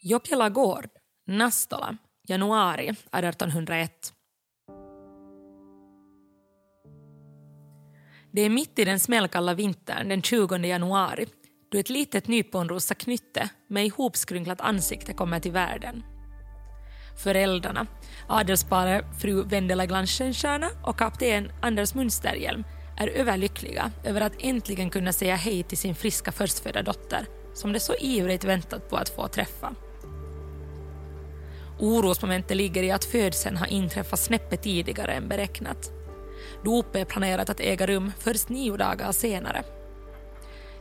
Jokela gård, Nastola, januari 1801. Det är mitt i den smällkalla vintern den 20 januari då ett litet nyponrosa knytte med ihopskrynklat ansikte kommer till världen. Föräldrarna, adelsparet fru Vendela Glanschenstierna och kapten Anders Munsterhjelm är överlyckliga över att äntligen kunna säga hej till sin friska förstfödda dotter som de så ivrigt väntat på att få träffa. Orosmomentet ligger i att födseln har inträffat snäppet tidigare än beräknat. Dopet är planerat att äga rum först nio dagar senare.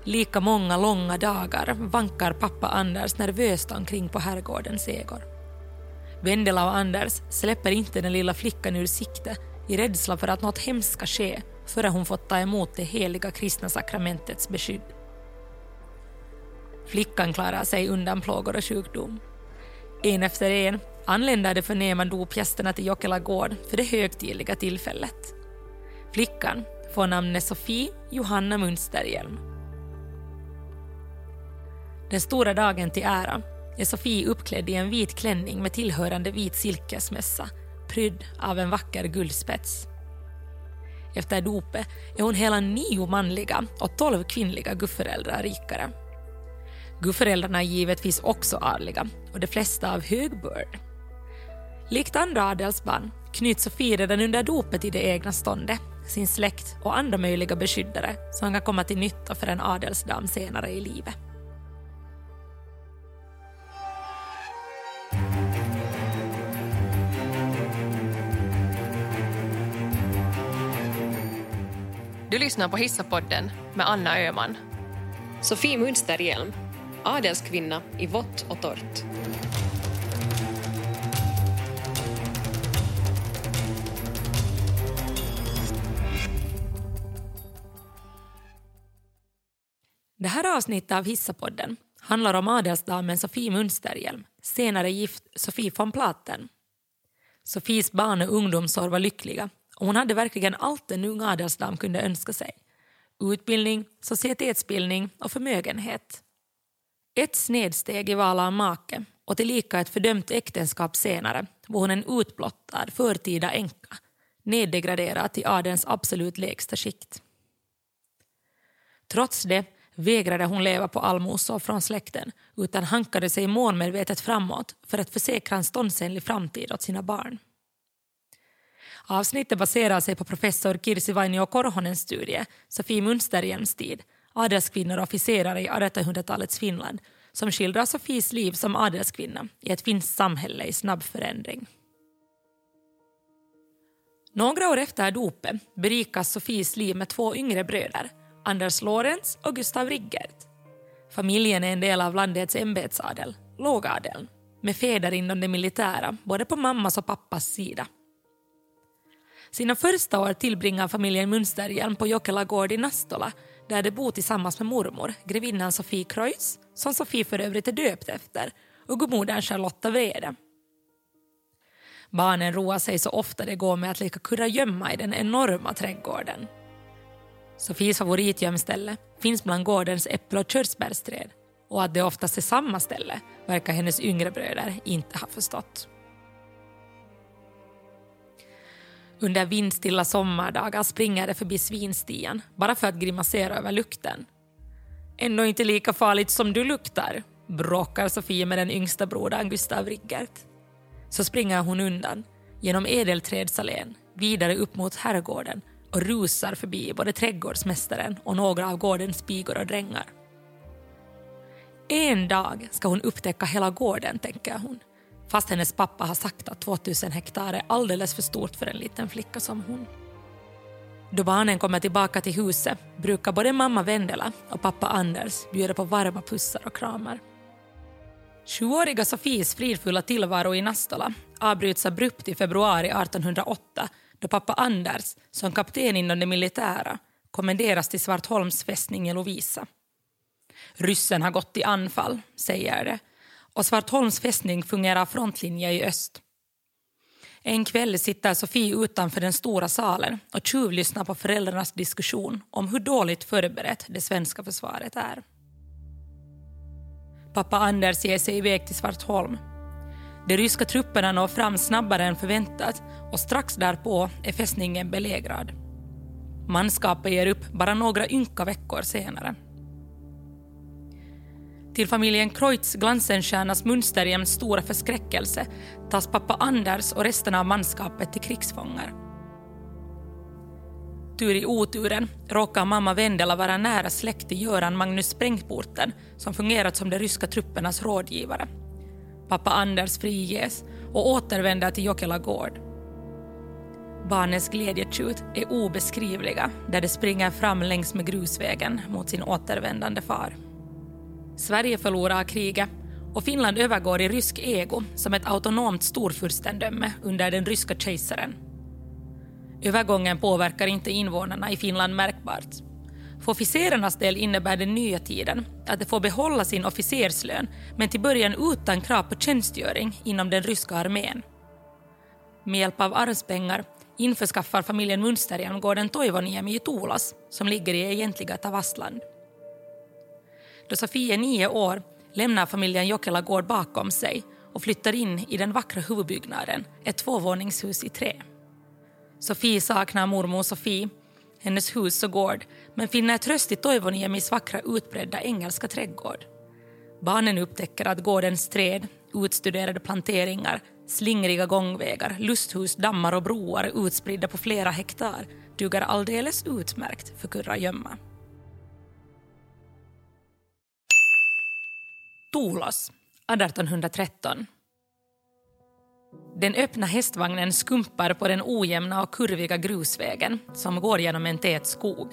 Lika många långa dagar vankar pappa Anders nervöst omkring på herrgårdens ägor. Vendela och Anders släpper inte den lilla flickan ur sikte i rädsla för att något hemskt ska ske före hon fått ta emot det heliga kristna sakramentets beskydd. Flickan klarar sig undan plågor och sjukdom. En efter en anländer de förnäma dopgästerna till Jokela gård för det högtidliga tillfället. Flickan får namnet Sofie Johanna Munsterhjelm. Den stora dagen till ära är Sofie uppklädd i en vit klänning med tillhörande vit silkesmössa prydd av en vacker guldspets. Efter dopet är hon hela nio manliga och tolv kvinnliga gudföräldrar rikare. Gudföräldrarna är givetvis också adliga och de flesta av hög börd. Likt andra adelsbarn knyts Sofie redan under dopet i det egna ståndet, sin släkt och andra möjliga beskyddare som kan komma till nytta för en adelsdam senare i livet. Du lyssnar på Hissapodden med Anna Öhman. Sofie Munsterhjelm, adelskvinna i vått och torrt. Det här avsnittet av Hissapodden handlar om adelsdamen Sofie Munsterhjelm, senare gift Sofie von Platen. Sofies barn och ungdomsår var lyckliga och hon hade verkligen allt en ung adelsdam kunde önska sig. Utbildning, societetsbildning och förmögenhet. Ett snedsteg i val av make och tillika ett fördömt äktenskap senare var hon en utblottad, förtida änka neddegraderad till adelns absolut lägsta skikt. Trots det vägrade hon leva på allmosor från släkten utan hankade sig målmedvetet framåt för att försäkra en ståndsenlig framtid åt sina barn. Avsnittet baserar sig på professor Kirsi Vainio Korhonens studie Sofie Munsterhjelms tid, adelskvinnor och officerare i 1800-talets Finland som skildrar Sofies liv som adelskvinna i ett finskt samhälle i snabb förändring. Några år efter dopet berikas Sofies liv med två yngre bröder, Anders Lorentz och Gustav Riggert. Familjen är en del av landets ämbetsadel, lågadeln, med fäder inom det militära både på mammas och pappas sida. Sina första år tillbringar familjen Munsterhjelm på Jokela gård i Nastola där de bor tillsammans med mormor, grevinnan Sofie Kreutz, som Sofie för övrigt är döpt efter, och gudmodern Charlotta Wrede. Barnen roar sig så ofta det går med att leka kurragömma i den enorma trädgården. Sofies favoritgömställe finns bland gårdens äpple och körsbärsträd och att det oftast är samma ställe verkar hennes yngre bröder inte ha förstått. Under vindstilla sommardagar springer det förbi svinstian bara för att grimasera över lukten. Ändå inte lika farligt som du luktar, bråkar Sofie med den yngsta brodern Gustav Riggert. Så springer hon undan, genom ädelträdsalén, vidare upp mot herrgården och rusar förbi både trädgårdsmästaren och några av gårdens pigor och drängar. En dag ska hon upptäcka hela gården, tänker hon fast hennes pappa har sagt att 2000 hektar är alldeles för stort för en liten flicka som hon. Då barnen kommer tillbaka till huset brukar både mamma Vendela och pappa Anders bjuda på varma pussar och kramar. Sjuåriga Sofies fridfulla tillvaro i Nastola avbryts abrupt i februari 1808 då pappa Anders, som kapten inom det militära, kommenderas till Svartholms fästning i Lovisa. Ryssen har gått i anfall, säger det och Svartholms fästning fungerar frontlinje i öst. En kväll sitter Sofie utanför den stora salen och tjuvlyssnar på föräldrarnas diskussion om hur dåligt förberett det svenska försvaret är. Pappa Anders ger sig iväg till Svartholm. De ryska trupperna når fram snabbare än förväntat och strax därpå är fästningen belägrad. Manskapet ger upp bara några ynka veckor senare. Till familjen Kreutz Glansenstiernas Münsterhjems stora förskräckelse tas pappa Anders och resten av manskapet till krigsfångar. Tur i oturen råkar mamma Vendela vara nära släkt till Göran Magnus Sprängporten som fungerat som de ryska truppernas rådgivare. Pappa Anders friges och återvänder till Jokela gård. Barnens glädjetjut är obeskrivliga där de springer fram längs med grusvägen mot sin återvändande far. Sverige förlorar kriget och Finland övergår i rysk ego som ett autonomt storfurstendöme under den ryska kejsaren. Övergången påverkar inte invånarna i Finland märkbart. För officerarnas del innebär den nya tiden att de får behålla sin officerslön men till början utan krav på tjänstgöring inom den ryska armén. Med hjälp av arvspengar införskaffar familjen Münsterhjelm gården Toivoniemi i Tuulas som ligger i egentliga Tavastland. Då Sofie är nio år lämnar familjen Jokela gård bakom sig och flyttar in i den vackra huvudbyggnaden, ett tvåvåningshus i trä. Sofie saknar mormor Sofie, hennes hus och gård men finner tröst i Toivoniemis vackra utbredda engelska trädgård. Barnen upptäcker att gårdens träd, utstuderade planteringar, slingriga gångvägar, lusthus, dammar och broar utspridda på flera hektar duger alldeles utmärkt för kurragömma. Tolos, 1813. Den öppna hästvagnen skumpar på den ojämna och kurviga grusvägen som går genom en tät skog.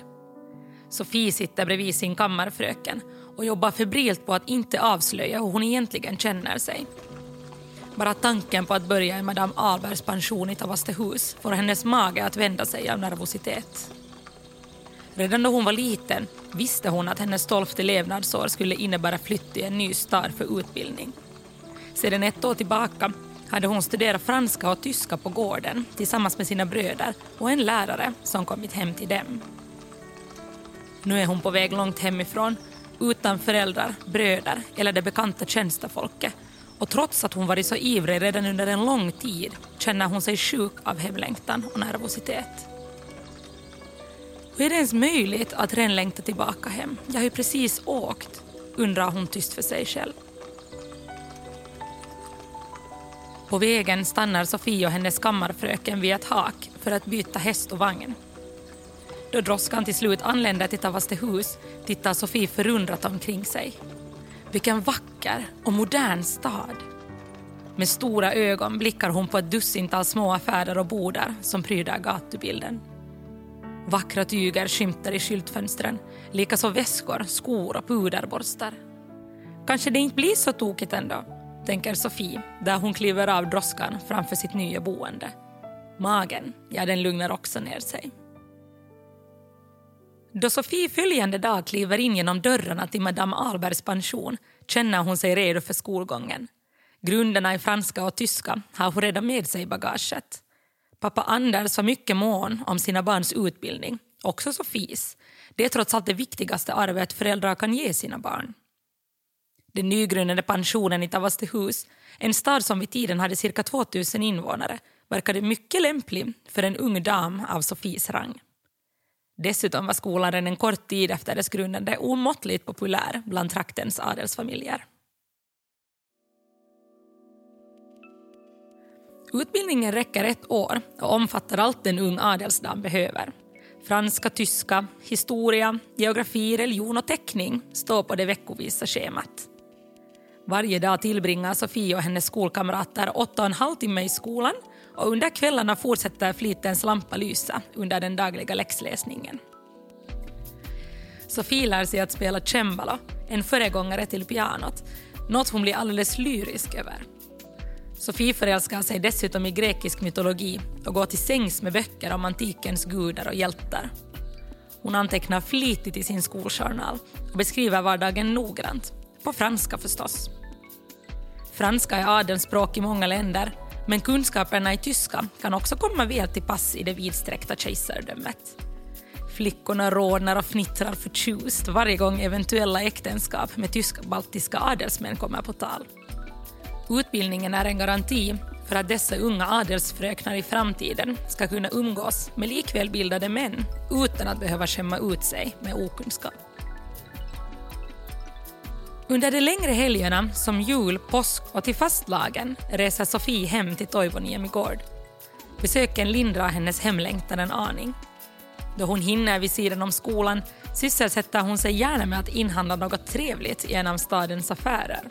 Sofie sitter bredvid sin kammarfröken och jobbar febrilt på att inte avslöja hur hon egentligen känner sig. Bara tanken på att börja i Madame Albergs pension i Tavastehus får hennes mage att vända sig av nervositet. Redan då hon var liten visste hon att hennes tolfte levnadsår skulle innebära flytt till en ny stad för utbildning. Sedan ett år tillbaka hade hon studerat franska och tyska på gården tillsammans med sina bröder och en lärare som kommit hem till dem. Nu är hon på väg långt hemifrån, utan föräldrar, bröder eller det bekanta tjänstefolket och trots att hon varit så ivrig redan under en lång tid känner hon sig sjuk av hemlängtan och nervositet. Hur är det ens möjligt att Ren längta tillbaka hem? Jag har ju precis åkt, undrar hon tyst för sig själv. På vägen stannar Sofie och hennes kammarfröken vid ett hak för att byta häst och vagn. Då droskan till slut anländer till Tavastehus tittar Sofie förundrat omkring sig. Vilken vacker och modern stad. Med stora ögon blickar hon på ett dussintal små affärer och bodar som pryder gatubilden. Vackra tyger skymtar i skyltfönstren, likaså väskor, skor och puderborstar. Kanske det inte blir så tokigt ändå, tänker Sofie där hon kliver av droskan framför sitt nya boende. Magen, ja den lugnar också ner sig. Då Sofie följande dag kliver in genom dörrarna till Madame Albergs pension känner hon sig redo för skolgången. Grunderna i franska och tyska har hon redan med sig i bagaget. Pappa Anders var mycket mån om sina barns utbildning, också Sofies. Det är trots allt det viktigaste arvet föräldrar kan ge sina barn. Den nygrundade pensionen i Tavastehus, en stad som vid tiden hade cirka 2000 invånare, verkade mycket lämplig för en ung dam av Sofies rang. Dessutom var skolan en kort tid efter dess grundande omåttligt populär bland traktens adelsfamiljer. Utbildningen räcker ett år och omfattar allt en ung adelsdam behöver. Franska, tyska, historia, geografi, religion och teckning står på det veckovisa schemat. Varje dag tillbringar Sofie och hennes skolkamrater åtta och en halv timme i skolan och under kvällarna fortsätter flitens lampa lysa under den dagliga läxläsningen. Sofie lär sig att spela cembalo, en föregångare till pianot, något hon blir alldeles lyrisk över. Sofie förälskar sig dessutom i grekisk mytologi och går till sängs med böcker om antikens gudar och hjältar. Hon antecknar flitigt i sin skoljournal och beskriver vardagen noggrant, på franska förstås. Franska är adelns språk i många länder men kunskaperna i tyska kan också komma väl till pass i det vidsträckta kejsardömet. Flickorna rodnar och fnittrar förtjust varje gång eventuella äktenskap med tysk-baltiska adelsmän kommer på tal. Utbildningen är en garanti för att dessa unga adelsfröknar i framtiden ska kunna umgås med likvälbildade män utan att behöva skämma ut sig med okunskap. Under de längre helgerna som jul, påsk och till fastlagen reser Sofie hem till Toivoniemi gård. Besöken lindrar hennes hemlängtan en aning. Då hon hinner vid sidan om skolan sysselsätter hon sig gärna med att inhandla något trevligt i en av stadens affärer.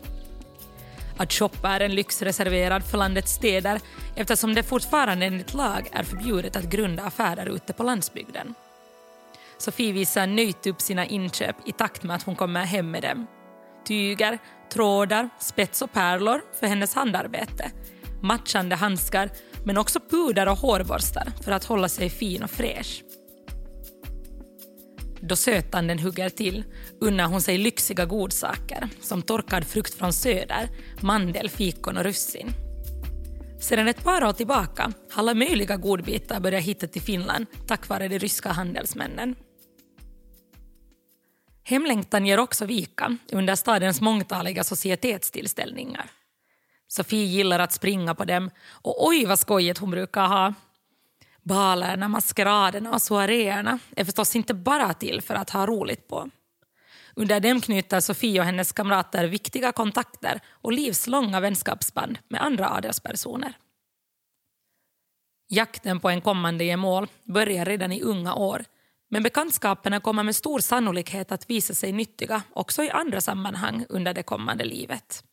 Att shoppa är en lyx reserverad för landets städer eftersom det fortfarande enligt lag är förbjudet att grunda affärer ute på landsbygden. Sofie visar nöjt upp sina inköp i takt med att hon kommer hem med dem. Tyger, trådar, spets och pärlor för hennes handarbete, matchande handskar men också puder och hårborstar för att hålla sig fin och fräsch. Då sötanden hugger till unnar hon sig lyxiga godsaker som torkad frukt från söder, mandel, fikon och russin. Sedan ett par år tillbaka har alla möjliga godbitar börjat hitta till Finland tack vare de ryska handelsmännen. Hemlängtan ger också vika under stadens mångtaliga societetstillställningar. Sofie gillar att springa på dem och oj vad skojigt hon brukar ha. Balerna, maskeraderna och soaréerna är förstås inte bara till för att ha roligt på. Under dem knyter Sofie och hennes kamrater viktiga kontakter och livslånga vänskapsband med andra adelspersoner. Jakten på en kommande gemål börjar redan i unga år men bekantskaperna kommer med stor sannolikhet att visa sig nyttiga också i andra sammanhang under det kommande livet.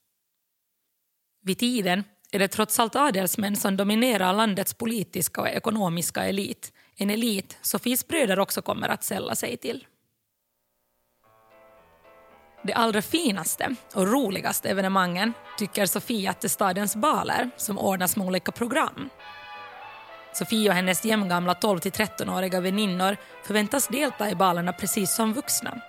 Vid tiden är det trots allt adelsmän som dominerar landets politiska och ekonomiska elit. En elit Sofies bröder också kommer att sälla sig till. Det allra finaste och roligaste evenemangen tycker Sofie att är stadens baler som ordnas med olika program. Sofie och hennes jämngamla 12-13-åriga väninnor förväntas delta i balerna precis som vuxna.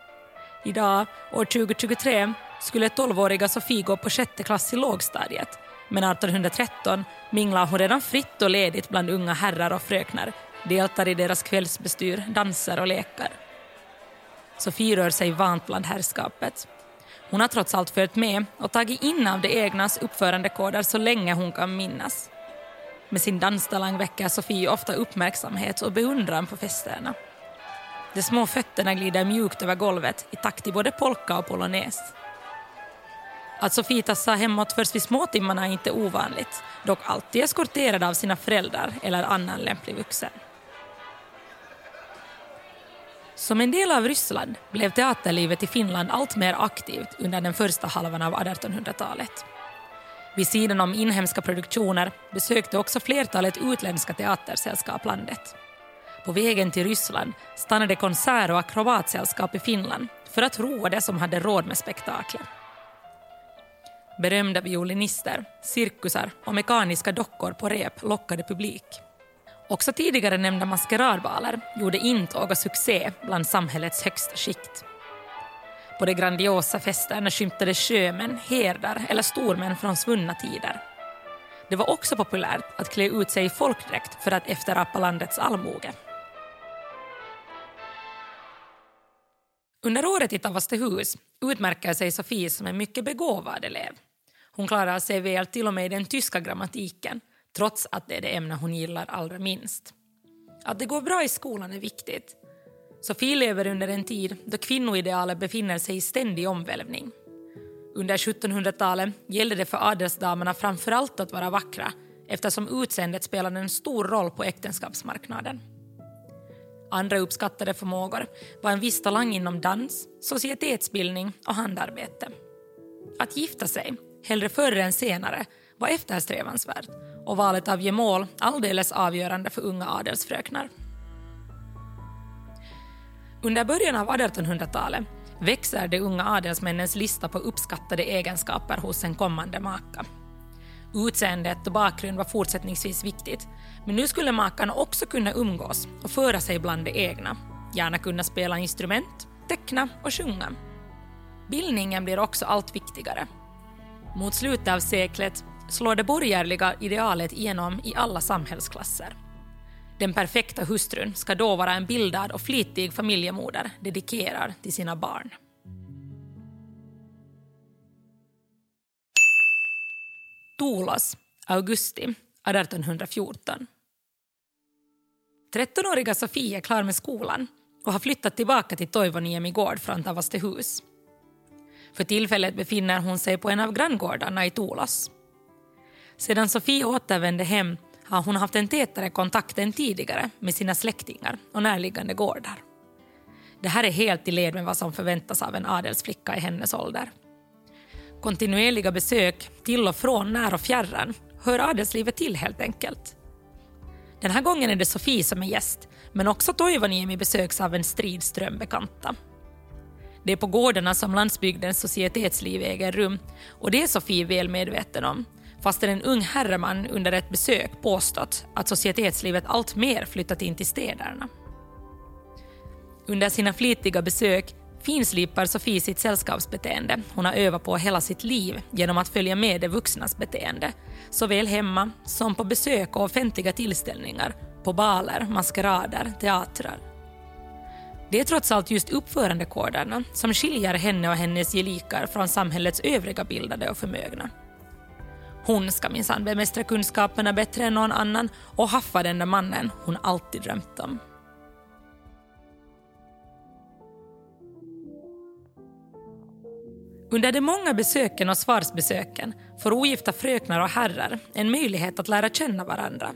Idag, år 2023, skulle 12-åriga Sofie gå på sjätte klass i lågstadiet men 1813 minglar hon redan fritt och ledigt bland unga herrar och fröknar, deltar i deras kvällsbestyr, danser och lekar. Sofie rör sig vant bland herrskapet. Hon har trots allt följt med och tagit in av de egnas uppförandekoder så länge hon kan minnas. Med sin danstalang väcker Sofie ofta uppmärksamhet och beundran på festerna. De små fötterna glider mjukt över golvet i takt till både polka och polonaise. Att Sofie tassar hemåt först vid småtimmarna är inte ovanligt, dock alltid eskorterad av sina föräldrar eller annan lämplig vuxen. Som en del av Ryssland blev teaterlivet i Finland allt mer aktivt under den första halvan av 1800-talet. Vid sidan om inhemska produktioner besökte också flertalet utländska teatersällskap landet. På vägen till Ryssland stannade konsert och akrobatsällskap i Finland för att roa de som hade råd med spektakler. Berömda violinister, cirkusar och mekaniska dockor på rep lockade publik. Också tidigare nämnda maskeradbaler gjorde intåg och succé bland samhällets högsta skikt. På de grandiosa festerna skymtade sjömän, herdar eller stormän från svunna tider. Det var också populärt att klä ut sig i folkdräkt för att efterapa landets allmoge. Under året i Tavastehus utmärker sig Sofie som en mycket begåvad elev. Hon klarar sig väl till och med i den tyska grammatiken trots att det är det ämne hon gillar allra minst. Att det går bra i skolan är viktigt. Sofie lever under en tid då kvinnoidealet befinner sig i ständig omvälvning. Under 1700-talet gällde det för adelsdamerna framförallt att vara vackra eftersom utseendet spelade en stor roll på äktenskapsmarknaden. Andra uppskattade förmågor var en viss talang inom dans, societetsbildning och handarbete. Att gifta sig, hellre förr än senare, var eftersträvansvärt och valet av gemål alldeles avgörande för unga adelsfröknar. Under början av 1800-talet växer de unga adelsmännens lista på uppskattade egenskaper hos en kommande maka. Utseendet och bakgrund var fortsättningsvis viktigt men nu skulle makarna också kunna umgås och föra sig bland de egna. Gärna kunna spela instrument, teckna och sjunga. Bildningen blir också allt viktigare. Mot slutet av seklet slår det borgerliga idealet igenom i alla samhällsklasser. Den perfekta hustrun ska då vara en bildad och flitig familjemoder dedikerad till sina barn. Tulos, augusti 1814. 13-åriga Sofie är klar med skolan och har flyttat tillbaka till Toivoniemi gård från Tavastehus. För tillfället befinner hon sig på en av granngårdarna i Tolas. Sedan Sofie återvände hem har hon haft en tätare kontakt än tidigare med sina släktingar och närliggande gårdar. Det här är helt i led med vad som förväntas av en adelsflicka i hennes ålder. Kontinuerliga besök till och från när och fjärran hör adelslivet till helt enkelt. Den här gången är det Sofie som är gäst, men också Toivoniemi besöks av en stridström bekanta. Det är på gårdarna som landsbygdens societetsliv äger rum och det är Sofie väl medveten om, fastän en ung herreman under ett besök påstått att societetslivet alltmer flyttat in till städerna. Under sina flitiga besök finslipar Sofie sitt sällskapsbeteende hon har övat på hela sitt liv genom att följa med de vuxnas beteende, såväl hemma som på besök och offentliga tillställningar, på baler, maskerader, teatrar. Det är trots allt just uppförandekoderna som skiljer henne och hennes gelikar från samhällets övriga bildade och förmögna. Hon ska minsann bemästra kunskaperna bättre än någon annan och haffa den där mannen hon alltid drömt om. Under de många besöken och svarsbesöken får ogifta fröknar och herrar en möjlighet att lära känna varandra.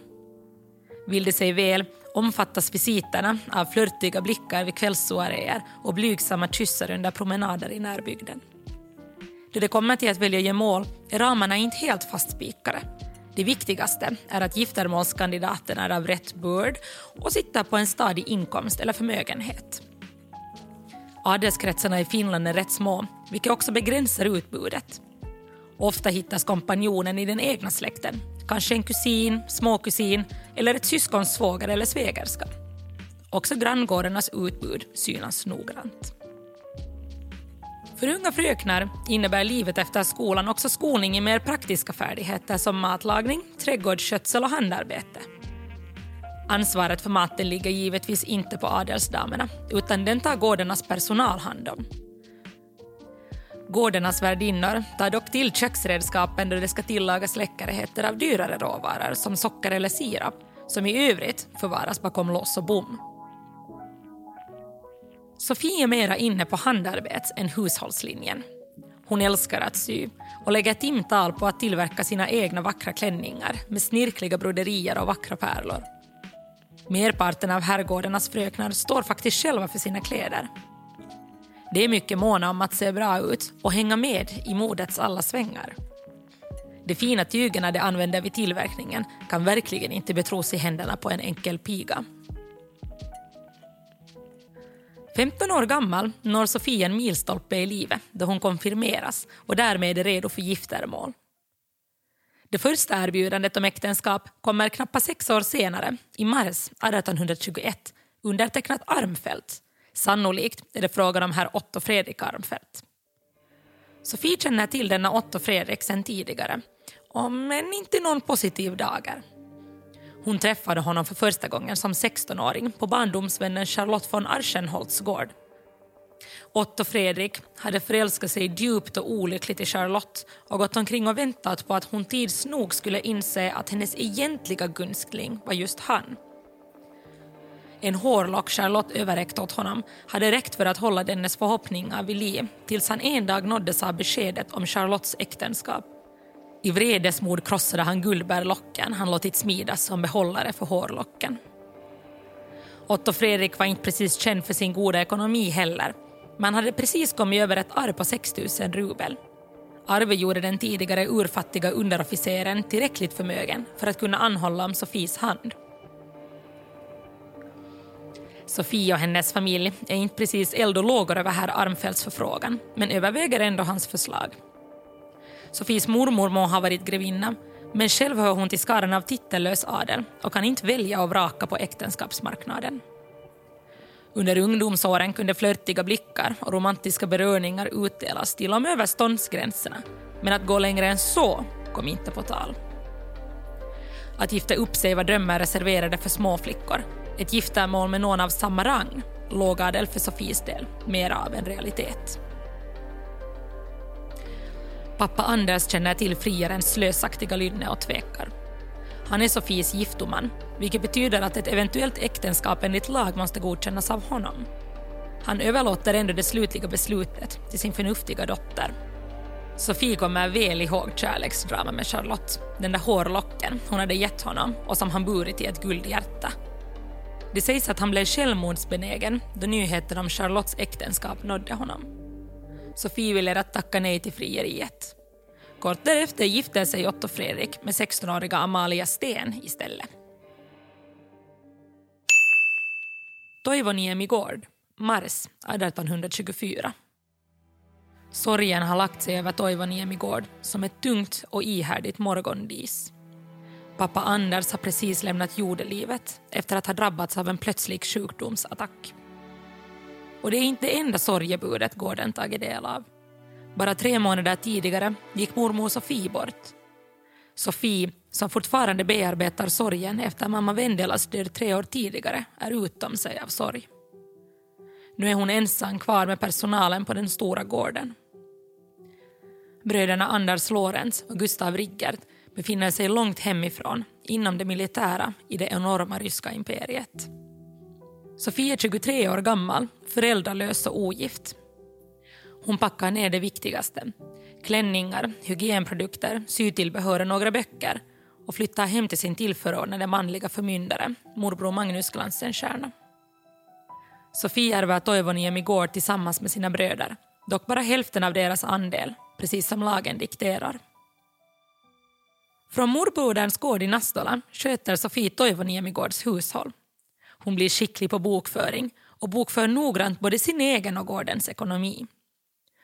Vill det sig väl omfattas visiterna av flörtiga blickar vid kvällssoaréer och blygsamma kyssar under promenader i närbygden. Då det kommer till att välja gemål är ramarna inte helt fastspikade. Det viktigaste är att giftermålskandidaten är av rätt börd och sitter på en stadig inkomst eller förmögenhet. Adelskretsarna i Finland är rätt små, vilket också begränsar utbudet. Ofta hittas kompanjonen i den egna släkten, kanske en kusin, småkusin eller ett syskons svåger eller svägerska. Också granngårdarnas utbud synas noggrant. För unga fröknar innebär livet efter skolan också skolning i mer praktiska färdigheter som matlagning, trädgårdsskötsel och handarbete. Ansvaret för maten ligger givetvis inte på adelsdamerna utan den tar gårdarnas personal hand om. Gårdarnas värdinnor tar dock till köksredskapen då det ska tillagas läckerheter av dyrare råvaror som socker eller sirap som i övrigt förvaras bakom lås och bom. Sofie är mera inne på handarbets än hushållslinjen. Hon älskar att sy och lägger timtal på att tillverka sina egna vackra klänningar med snirkliga broderier och vackra pärlor. Merparten av herrgårdarnas fröknar står faktiskt själva för sina kläder. De är mycket måna om att se bra ut och hänga med i modets alla svängar. De fina tygerna de använder vid tillverkningen kan verkligen inte betros i händerna på en enkel piga. 15 år gammal når Sofia en milstolpe i livet då hon konfirmeras och därmed är redo för giftermål. Det första erbjudandet om äktenskap kommer knappt sex år senare, i mars 1821, undertecknat Armfelt. Sannolikt är det frågan om herr Otto Fredrik Armfelt. Sofie känner till denna Otto Fredrik sedan tidigare, om än inte någon positiv dager. Hon träffade honom för första gången som 16-åring på barndomsvännen Charlotte von Archenholtz gård. Otto Fredrik hade förälskat sig djupt och olyckligt i Charlotte och gått omkring och väntat på att hon tids nog skulle inse att hennes egentliga gunstling var just han. En hårlock Charlotte överräckt åt honom hade räckt för att hålla dennes förhoppningar vid liv tills han en dag nåddes av beskedet om Charlottes äktenskap. I vredesmod krossade han guldbärlocken han låtit smidas som behållare för hårlocken. Otto Fredrik var inte precis känd för sin goda ekonomi heller. Man hade precis kommit över ett arv på 6 000 rubel. Arvet gjorde den tidigare urfattiga underofficeren tillräckligt förmögen för att kunna anhålla om Sofies hand. Sofie och hennes familj är inte precis eld och lågor över herr Armfeldts förfrågan men överväger ändå hans förslag. Sofies mormor må ha varit grevinna men själv hör hon till skaran av titellös adel och kan inte välja och vraka på äktenskapsmarknaden. Under ungdomsåren kunde flörtiga blickar och romantiska beröringar utdelas till och med över ståndsgränserna men att gå längre än så kom inte på tal. Att gifta upp sig var drömmar reserverade för småflickor. Ett giftermål med någon av samma rang, lågadel för Sofies del, mer av en realitet. Pappa Anders känner till friarens slösaktiga lynne och tvekar. Han är Sofies giftoman, vilket betyder att ett eventuellt äktenskap enligt lag måste godkännas av honom. Han överlåter ändå det slutliga beslutet till sin förnuftiga dotter. Sofie kommer väl ihåg kärleksdrama med Charlotte, den där hårlocken hon hade gett honom och som han burit i ett guldhjärta. Det sägs att han blev självmordsbenägen då nyheten om Charlottes äktenskap nådde honom. Sofie ville att tacka nej till frieriet. Kort därefter gifte sig Otto Fredrik med 16-åriga Amalia Sten istället. Toivoniemi gård, mars 1824. Sorgen har lagt sig över Toivoniemi gård som ett tungt och ihärdigt morgondis. Pappa Anders har precis lämnat jordelivet efter att ha drabbats av en plötslig sjukdomsattack. Och det är inte det enda sorgebudet gården tagit del av. Bara tre månader tidigare gick mormor Sofie bort. Sofie, som fortfarande bearbetar sorgen efter mamma Vendelas död tre år tidigare, är utom sig av sorg. Nu är hon ensam kvar med personalen på den stora gården. Bröderna Anders Lorenz och Gustav Riggert befinner sig långt hemifrån, inom det militära, i det enorma ryska imperiet. Sofie är 23 år gammal, föräldralös och ogift. Hon packar ner det viktigaste. Klänningar, hygienprodukter, sytillbehör och några böcker och flyttar hem till sin tillförordnade manliga förmyndare, morbror Magnus Glansenstierna. Sofie ärver Toivoniemi gård tillsammans med sina bröder, dock bara hälften av deras andel, precis som lagen dikterar. Från morbroderns gård i Nastola sköter Sofie Toivoniemigårds hushåll. Hon blir skicklig på bokföring och bokför noggrant både sin egen och gårdens ekonomi.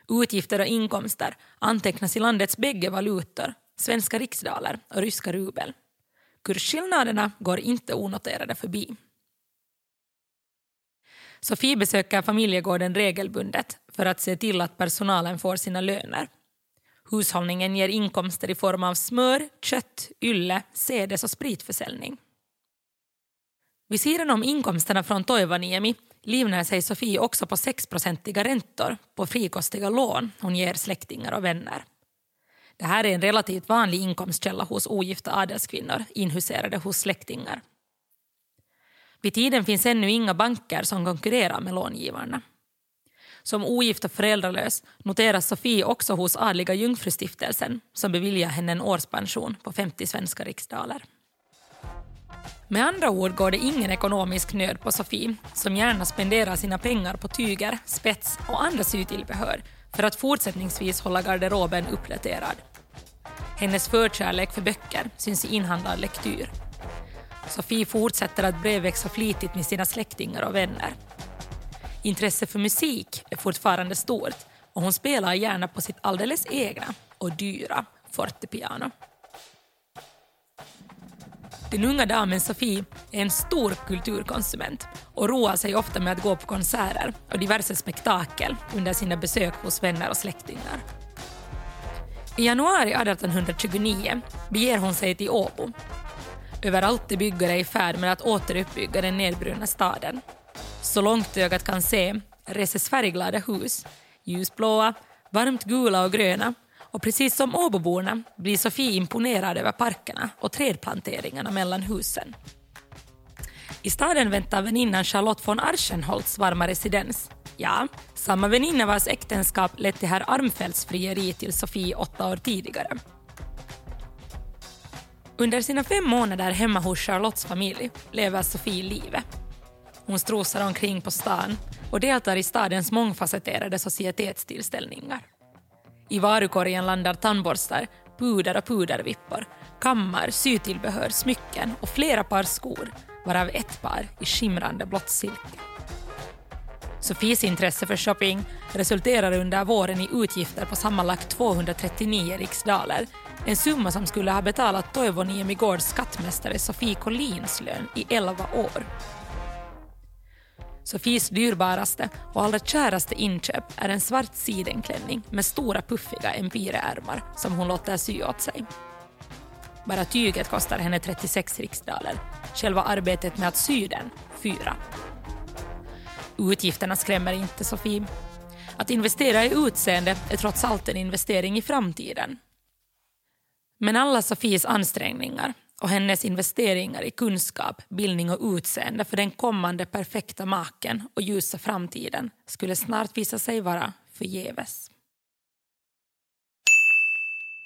Utgifter och inkomster antecknas i landets bägge valutor, svenska riksdaler och ryska rubel. Kursskillnaderna går inte onoterade förbi. Sofie besöker familjegården regelbundet för att se till att personalen får sina löner. Hushållningen ger inkomster i form av smör, kött, ylle, sädes och spritförsäljning. Vid sidan om inkomsterna från Toivaniemi livnär sig Sofie också på 6-procentiga räntor på frikostiga lån hon ger släktingar och vänner. Det här är en relativt vanlig inkomstkälla hos ogifta adelskvinnor inhuserade hos släktingar. Vid tiden finns ännu inga banker som konkurrerar med långivarna. Som ogift och föräldralös noteras Sofie också hos Adliga Jungfrustiftelsen som beviljar henne en årspension på 50 svenska riksdaler. Med andra ord går det ingen ekonomisk nöd på Sofie som gärna spenderar sina pengar på tyger, spets och andra sytillbehör för att fortsättningsvis hålla garderoben uppdaterad. Hennes förkärlek för böcker syns i inhandlad lektyr. Sofie fortsätter att brevväxla flitigt med sina släktingar och vänner. Intresse för musik är fortfarande stort och hon spelar gärna på sitt alldeles egna och dyra fortepiano. Den unga damen Sofie är en stor kulturkonsument och roar sig ofta med att gå på konserter och diverse spektakel under sina besök hos vänner och släktingar. I januari 1829 beger hon sig till Åbo. Överallt är byggare i färd med att återuppbygga den nedbrunna staden. Så långt ögat kan se reses färgglada hus, ljusblåa, varmt gula och gröna och precis som Åboborna blir Sofie imponerad över parkerna och trädplanteringarna mellan husen. I staden väntar väninnan Charlotte von Archenholz varma residens. Ja, samma väninna vars äktenskap lett till herr Armfeldts frieri till Sofie åtta år tidigare. Under sina fem månader hemma hos Charlottes familj lever Sofie livet. Hon strosar omkring på stan och deltar i stadens mångfacetterade societetstillställningar. I varukorgen landar tandborstar, puder och pudervippor, kammar, sytillbehör, smycken och flera par skor, varav ett par i skimrande blått silke. Sofies intresse för shopping resulterar under våren i utgifter på sammanlagt 239 riksdaler, en summa som skulle ha betalat Toivo Niemigårds skattmästare Sofie Collins lön i 11 år. Sofies dyrbaraste och allra käraste inköp är en svart sidenklänning med stora puffiga empireärmar som hon låter sy åt sig. Bara tyget kostar henne 36 riksdaler. Själva arbetet med att sy den, fyra. Utgifterna skrämmer inte Sofie. Att investera i utseende är trots allt en investering i framtiden. Men alla Sofies ansträngningar och hennes investeringar i kunskap, bildning och utseende för den kommande perfekta maken och ljusa framtiden skulle snart visa sig vara förgäves.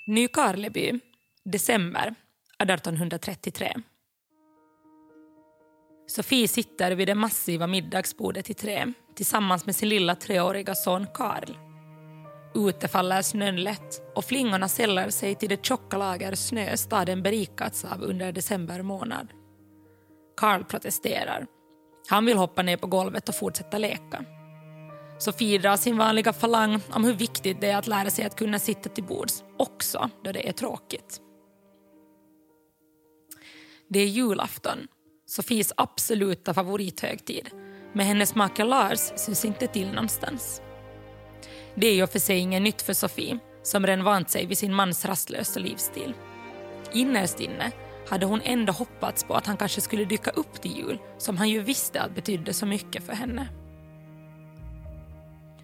Nykarleby, december 1833. Sofie sitter vid det massiva middagsbordet i trä tillsammans med sin lilla treåriga son Karl. Ute faller snön lätt och flingorna sällar sig till det tjocka lager snö staden berikats av under december månad. Karl protesterar. Han vill hoppa ner på golvet och fortsätta leka. Sofie drar sin vanliga falang om hur viktigt det är att lära sig att kunna sitta till bords, också då det är tråkigt. Det är julafton, Sofies absoluta favorithögtid. Men hennes make Lars syns inte till någonstans. Det är ju för sig inget nytt för Sofie, som redan vant sig vid sin mans rastlösa livsstil. Innerst inne hade hon ändå hoppats på att han kanske skulle dyka upp till jul, som han ju visste att betydde så mycket för henne.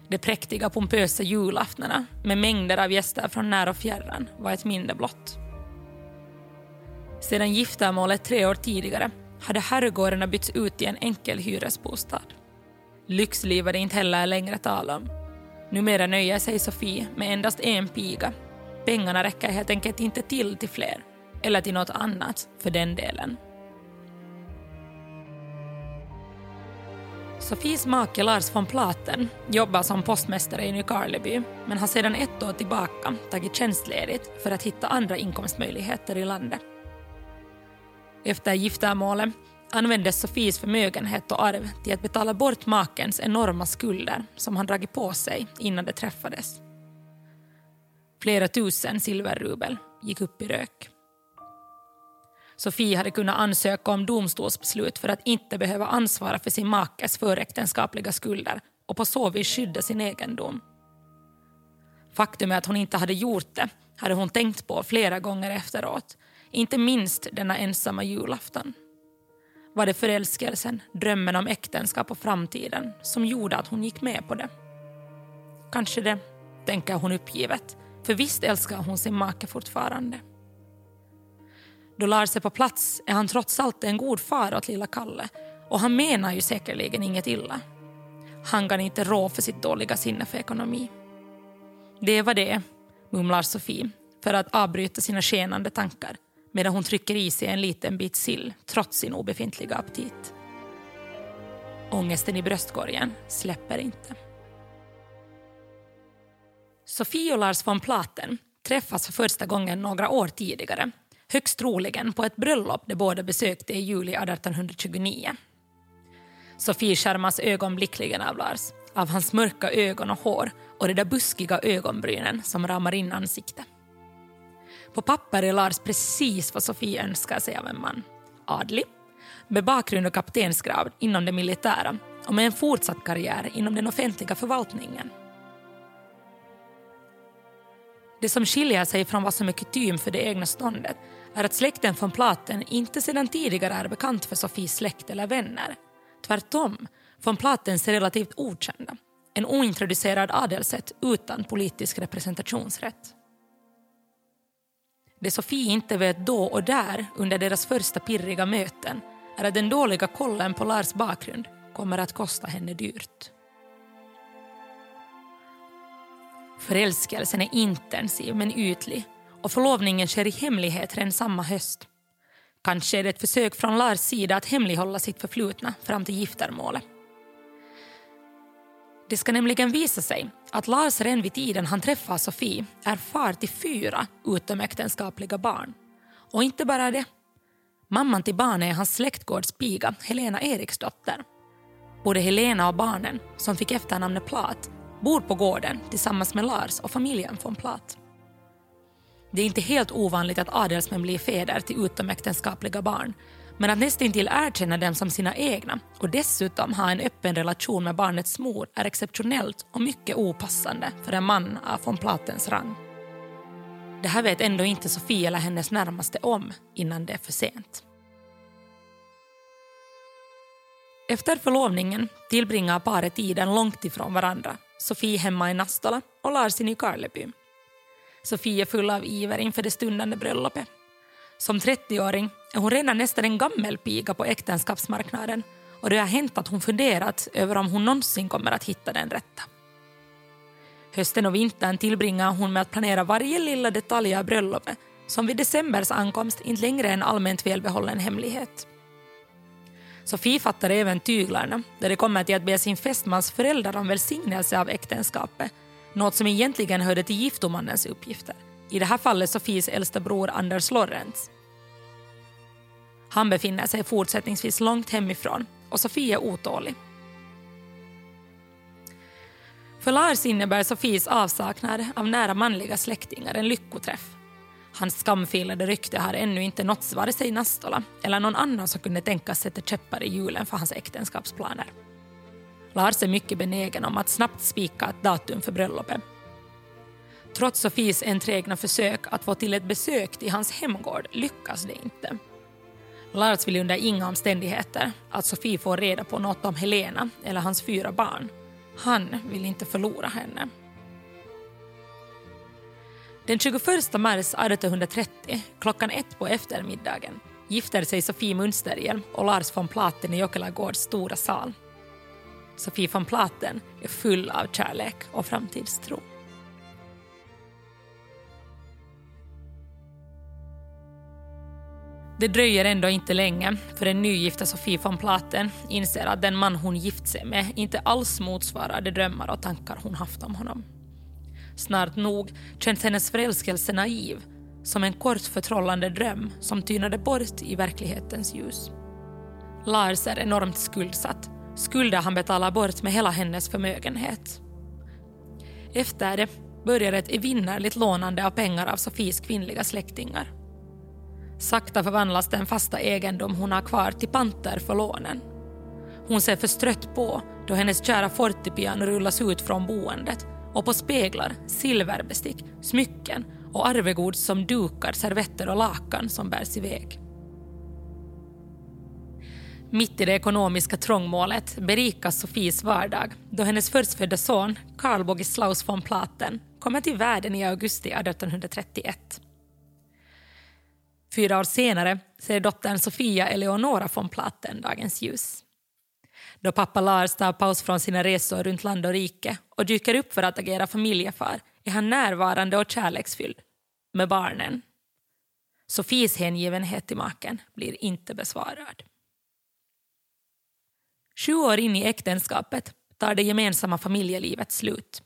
De präktiga pompösa julaftnarna med mängder av gäster från när och fjärran var ett minne blott. Sedan giftermålet tre år tidigare hade herrgårdarna bytts ut i en enkel hyresbostad. Lyxliv var det inte heller längre tal om. Numera nöjer sig Sofie med endast en piga. Pengarna räcker helt enkelt inte till till fler, eller till något annat för den delen. Sofies make Lars von Platen jobbar som postmästare i Nykarleby men har sedan ett år tillbaka tagit tjänstledigt för att hitta andra inkomstmöjligheter i landet. Efter giftermålet användes Sofies förmögenhet och arv till att betala bort makens enorma skulder som han dragit på sig innan de träffades. Flera tusen silverrubel gick upp i rök. Sofie hade kunnat ansöka om domstolsbeslut för att inte behöva ansvara för sin makes föräktenskapliga skulder och på så vis skydda sin egendom. Faktum är att hon inte hade gjort det hade hon tänkt på flera gånger efteråt inte minst denna ensamma julafton. Var det förälskelsen, drömmen om äktenskap och framtiden som gjorde att hon gick med på det? Kanske det, tänker hon uppgivet, för visst älskar hon sin make fortfarande. Då Lars är på plats är han trots allt en god far åt lilla Kalle och han menar ju säkerligen inget illa. Han kan inte rå för sitt dåliga sinne för ekonomi. Det var det, mumlar Sofie för att avbryta sina skenande tankar medan hon trycker i sig en liten bit sill trots sin obefintliga aptit. Ångesten i bröstkorgen släpper inte. Sofie och Lars von Platen träffas för första gången några år tidigare högst troligen på ett bröllop de båda besökte i juli 1829. Sofie skärmas ögonblickligen av Lars, av hans mörka ögon och hår och de där buskiga ögonbrynen som ramar in ansiktet. På papper är Lars precis vad Sofie önskar sig av en man. Adlig, med bakgrund och kaptensgrad inom det militära och med en fortsatt karriär inom den offentliga förvaltningen. Det som skiljer sig från vad som är kutym för det egna ståndet är att släkten från Platen inte sedan tidigare är bekant för Sofies släkt eller vänner. Tvärtom, von Platens är relativt okända. En ointroducerad adelsrätt utan politisk representationsrätt. Det Sofie inte vet då och där under deras första pirriga möten är att den dåliga kollen på Lars bakgrund kommer att kosta henne dyrt. Förälskelsen är intensiv men ytlig och förlovningen sker i hemlighet redan samma höst. Kanske är det ett försök från Lars sida att hemlighålla sitt förflutna fram till giftermålet. Det ska nämligen visa sig att Lars redan vid tiden han träffar Sofie är far till fyra utomäktenskapliga barn. Och inte bara det. Mamman till barnen är hans släktgårdspiga Helena Eriksdotter. Både Helena och barnen, som fick efternamnet Plat, bor på gården tillsammans med Lars och familjen från Plat. Det är inte helt ovanligt att adelsmän blir fäder till utomäktenskapliga barn men att nästintill erkänna dem som sina egna och dessutom ha en öppen relation med barnets mor är exceptionellt och mycket opassande för en man av von Platens rang. Det här vet ändå inte Sofie eller hennes närmaste om innan det är för sent. Efter förlovningen tillbringar paret tiden långt ifrån varandra. Sofie hemma i Nastola och Lars i Nykarleby. Sofie är full av iver inför det stundande bröllopet. Som 30-åring är hon redan nästan en gammelpiga på äktenskapsmarknaden och det har hänt att hon funderat över om hon någonsin kommer att hitta den rätta. Hösten och vintern tillbringar hon med att planera varje lilla detalj av bröllopet som vid decembers ankomst inte längre är en allmänt välbehållen hemlighet. Sofie fattar även tyglarna där det kommer till att be sin fästmans föräldrar om välsignelse av äktenskapet något som egentligen hörde till giftomannens uppgifter. I det här fallet Sofies äldsta bror Anders Lorentz. Han befinner sig fortsättningsvis långt hemifrån och Sofie är otålig. För Lars innebär Sofies avsaknad av nära manliga släktingar en lyckoträff. Hans skamfilade rykte har ännu inte nåtts vare sig Nastola eller någon annan som kunde tänkas sätta käppar i hjulen för hans äktenskapsplaner. Lars är mycket benägen om att snabbt spika ett datum för bröllopet. Trots Sofies enträgna försök att få till ett besök till hans hemgård lyckas det inte. Lars vill under inga omständigheter alltså att Sofie får reda på något om Helena eller hans fyra barn. Han vill inte förlora henne. Den 21 mars 1830, klockan ett på eftermiddagen, gifter sig Sofie Münsterhjelm och Lars von Platen i Jokelagårds stora sal. Sofie von Platen är full av kärlek och framtidstro. Det dröjer ändå inte länge för den nygifta Sofie von Platen inser att den man hon gift sig med inte alls motsvarar de drömmar och tankar hon haft om honom. Snart nog känns hennes förälskelse naiv som en kort förtrollande dröm som tynade bort i verklighetens ljus. Lars är enormt skuldsatt, skulder han betalar bort med hela hennes förmögenhet. Efter det börjar ett evinnerligt lånande av pengar av Sofies kvinnliga släktingar. Sakta förvandlas den fasta egendom hon har kvar till panter för lånen. Hon ser förstrött på då hennes kära fortepiano rullas ut från boendet och på speglar, silverbestick, smycken och arvegods som dukar, servetter och lakan som bärs iväg. Mitt i det ekonomiska trångmålet berikas Sofies vardag då hennes förstfödda son, Karl Bogislaus von Platen, kommer till världen i augusti 1831. Fyra år senare ser dottern Sofia Eleonora von Platen dagens ljus. Då pappa Lars tar paus från sina resor runt land och rike och dyker upp för att agera familjefar är han närvarande och kärleksfylld med barnen. Sofies hängivenhet till maken blir inte besvarad. Sju år in i äktenskapet tar det gemensamma familjelivet slut.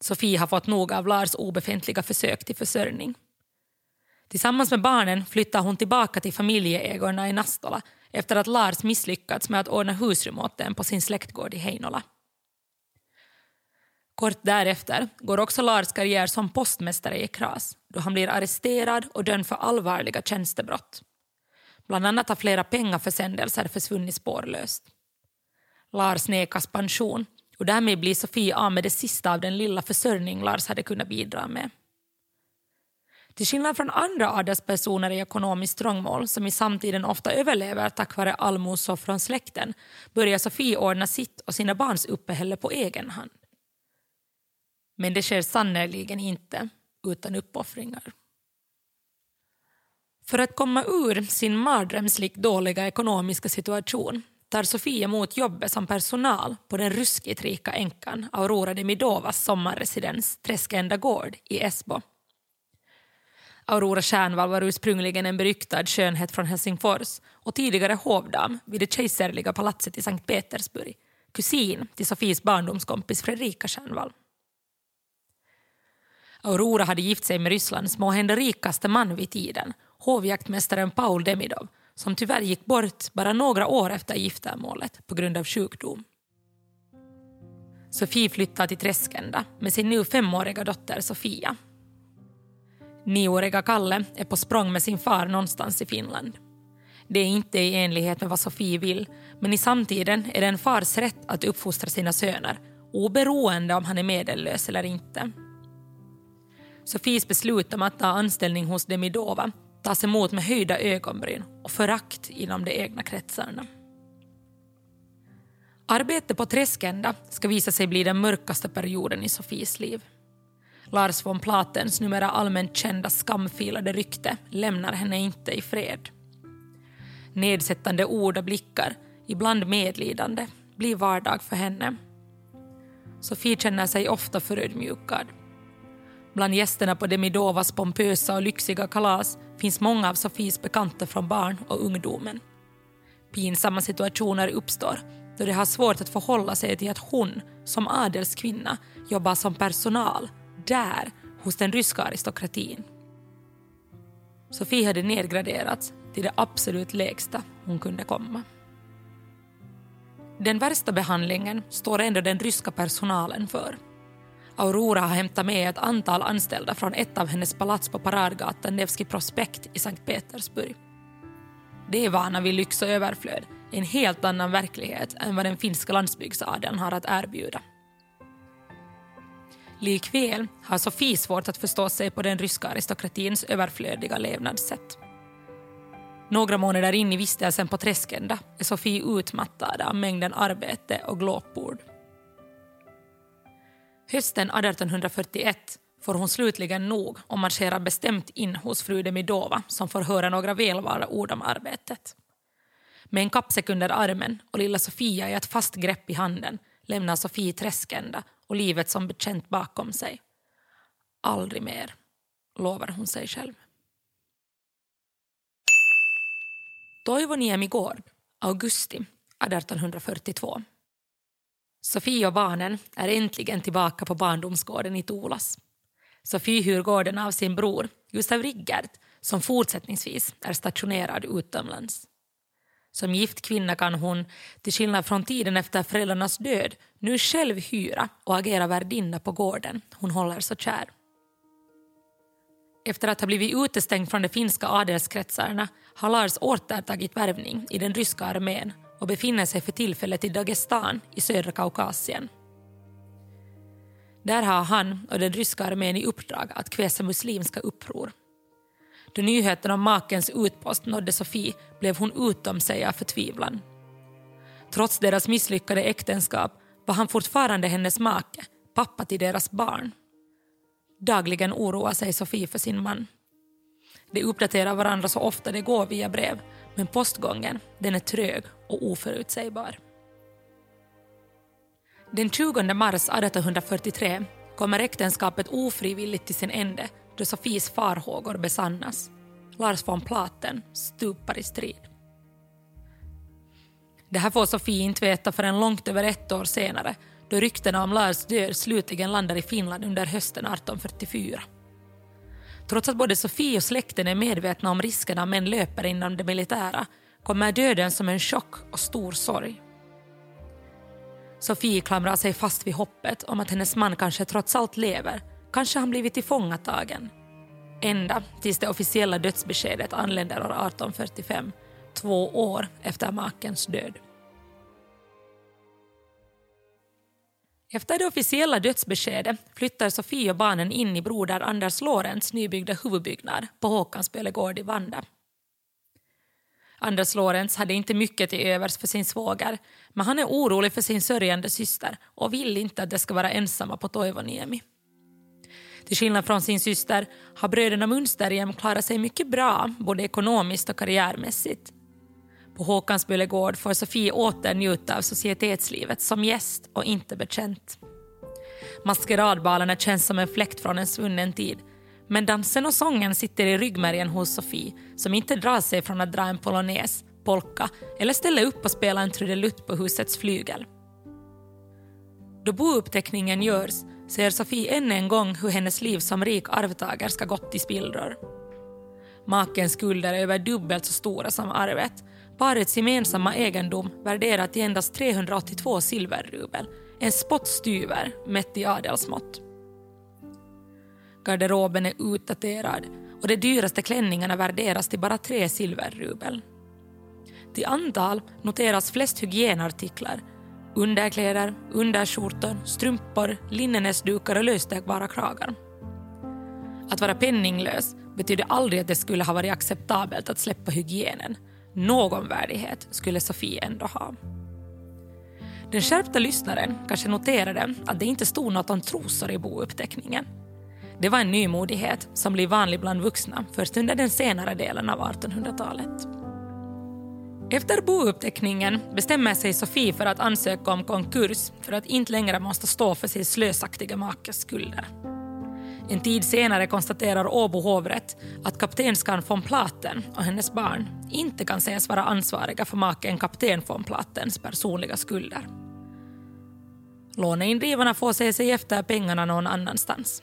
Sofie har fått nog av Lars obefintliga försök till försörjning. Tillsammans med barnen flyttar hon tillbaka till familjeägorna i Nastola efter att Lars misslyckats med att ordna husrum åt dem på sin släktgård i Heinola. Kort därefter går också Lars karriär som postmästare i Kras då han blir arresterad och dömd för allvarliga tjänstebrott. Bland annat har flera pengaförsändelser försvunnit spårlöst. Lars nekas pension och därmed blir Sofie av med det sista av den lilla försörjning Lars hade kunnat bidra med. Till skillnad från andra adelspersoner i ekonomiskt trångmål som i samtiden ofta överlever tack vare allmosor från släkten börjar Sofie ordna sitt och sina barns uppehälle på egen hand. Men det sker sannerligen inte utan uppoffringar. För att komma ur sin mardrömslikt dåliga ekonomiska situation tar Sofie emot jobbet som personal på den ruskigt rika änkan Aurora de Midovas sommarresidens Träskända gård i Esbo Aurora Stjärnvall var ursprungligen en beryktad skönhet från Helsingfors och tidigare hovdam vid det kejserliga palatset i Sankt Petersburg, kusin till Sofies barndomskompis Fredrika Stjernvall. Aurora hade gift sig med Rysslands måhända rikaste man vid tiden, hovjaktmästaren Paul Demidov, som tyvärr gick bort bara några år efter giftermålet på grund av sjukdom. Sofie flyttar till Träskända med sin nu femåriga dotter Sofia Nioåriga Kalle är på språng med sin far någonstans i Finland. Det är inte i enlighet med vad Sofie vill, men i samtiden är det en fars rätt att uppfostra sina söner, oberoende om han är medellös eller inte. Sofies beslut om att ta anställning hos Demidova tas emot med höjda ögonbryn och förakt inom de egna kretsarna. Arbetet på Träskända ska visa sig bli den mörkaste perioden i Sofies liv. Lars von Platens numera allmänt kända skamfilade rykte lämnar henne inte i fred. Nedsättande ord och blickar, ibland medlidande, blir vardag för henne. Sofie känner sig ofta förödmjukad. Bland gästerna på Demidovas pompösa och lyxiga kalas finns många av Sofies bekanta från barn och ungdomen. Pinsamma situationer uppstår då de har svårt att förhålla sig till att hon, som adelskvinna, jobbar som personal där, hos den ryska aristokratin. Sofie hade nedgraderats till det absolut lägsta hon kunde komma. Den värsta behandlingen står ändå den ryska personalen för. Aurora har hämtat med ett antal anställda från ett av hennes palats på Paradgatan Nevski prospekt i Sankt Petersburg. Det är vana vid lyx och överflöd, en helt annan verklighet än vad den finska landsbygdsadeln har att erbjuda. Likväl har Sofie svårt att förstå sig på den ryska aristokratins överflödiga levnadssätt. Några månader in i vistelsen på Träskända är Sofie utmattad av mängden arbete och glåpord. Hösten 1841 får hon slutligen nog och marscherar bestämt in hos fru Demidova som får höra några välvalda ord om arbetet. Med en kappsäck under armen och lilla Sofia i ett fast grepp i handen lämnar Sofie Träskända och livet som bekänt bakom sig. Aldrig mer, lovar hon sig själv. Toivoniemi gård, augusti 1842. Sofie och barnen är äntligen tillbaka på barndomsgården i Tolas. Sofie hyr gården av sin bror Gustav Riggert som fortsättningsvis är stationerad utomlands. Som gift kvinna kan hon, till skillnad från tiden efter föräldrarnas död, nu själv hyra och agera värdinna på gården hon håller så kär. Efter att ha blivit utestängd från de finska adelskretsarna har Lars återtagit värvning i den ryska armén och befinner sig för tillfället i Dagestan i södra Kaukasien. Där har han och den ryska armén i uppdrag att kväsa muslimska uppror. Då nyheten om makens utpost nådde Sofie blev hon utom sig av förtvivlan. Trots deras misslyckade äktenskap var han fortfarande hennes make, pappa till deras barn. Dagligen oroar sig Sofie för sin man. De uppdaterar varandra så ofta det går via brev men postgången den är trög och oförutsägbar. Den 20 mars 1843 kommer äktenskapet ofrivilligt till sin ände då Sofies farhågor besannas. Lars von Platen stupar i strid. Det här får Sofie inte veta förrän långt över ett år senare då ryktena om Lars död slutligen landar i Finland under hösten 1844. Trots att både Sofie och släkten är medvetna om riskerna män löper inom det militära kommer döden som en chock och stor sorg. Sofie klamrar sig fast vid hoppet om att hennes man kanske trots allt lever Kanske han blivit tillfångatagen. Ända tills det officiella dödsbeskedet anländer år 1845, två år efter makens död. Efter det officiella dödsbeskedet flyttar Sofie och barnen in i broder Anders Lorentz nybyggda huvudbyggnad på Håkansbölegård i Vanda. Anders Lorentz hade inte mycket till övers för sin svåger men han är orolig för sin sörjande syster och vill inte att de ska vara ensamma på Toivoniemi. Till skillnad från sin syster har bröderna Munsterjem klarat sig mycket bra både ekonomiskt och karriärmässigt. På Håkansböle gård får Sofie åter njuta av societetslivet som gäst och inte bekänt. Maskeradbalarna känns som en fläkt från en svunnen tid men dansen och sången sitter i ryggmärgen hos Sofie som inte drar sig från att dra en polonäs, polka eller ställa upp och spela en trudelutt på husets flygel. Då bouppteckningen görs ser Sofie än en gång hur hennes liv som rik arvtagerska gått i spillror. Makens skulder är över dubbelt så stora som arvet. Parets gemensamma egendom värderat till endast 382 silverrubel, en spottstyver mätt i adelsmått. Garderoben är utdaterad och de dyraste klänningarna värderas till bara tre silverrubel. Till antal noteras flest hygienartiklar underkläder, underskjortor, strumpor, linnenäsdukar och lösstegbara kragar. Att vara penninglös betydde aldrig att det skulle ha varit acceptabelt att släppa hygienen. Någon värdighet skulle Sofie ändå ha. Den skärpta lyssnaren kanske noterade att det inte stod något om trosor i bouppteckningen. Det var en nymodighet som blev vanlig bland vuxna först under den senare delen av 1800-talet. Efter bouppteckningen bestämmer sig Sofie för att ansöka om konkurs för att inte längre måste stå för sin slösaktiga makes skulder. En tid senare konstaterar Åbo hovrätt att kaptenskan von Platen och hennes barn inte kan sägas vara ansvariga för maken kapten von Platens personliga skulder. Låneindrivarna får se sig efter pengarna någon annanstans.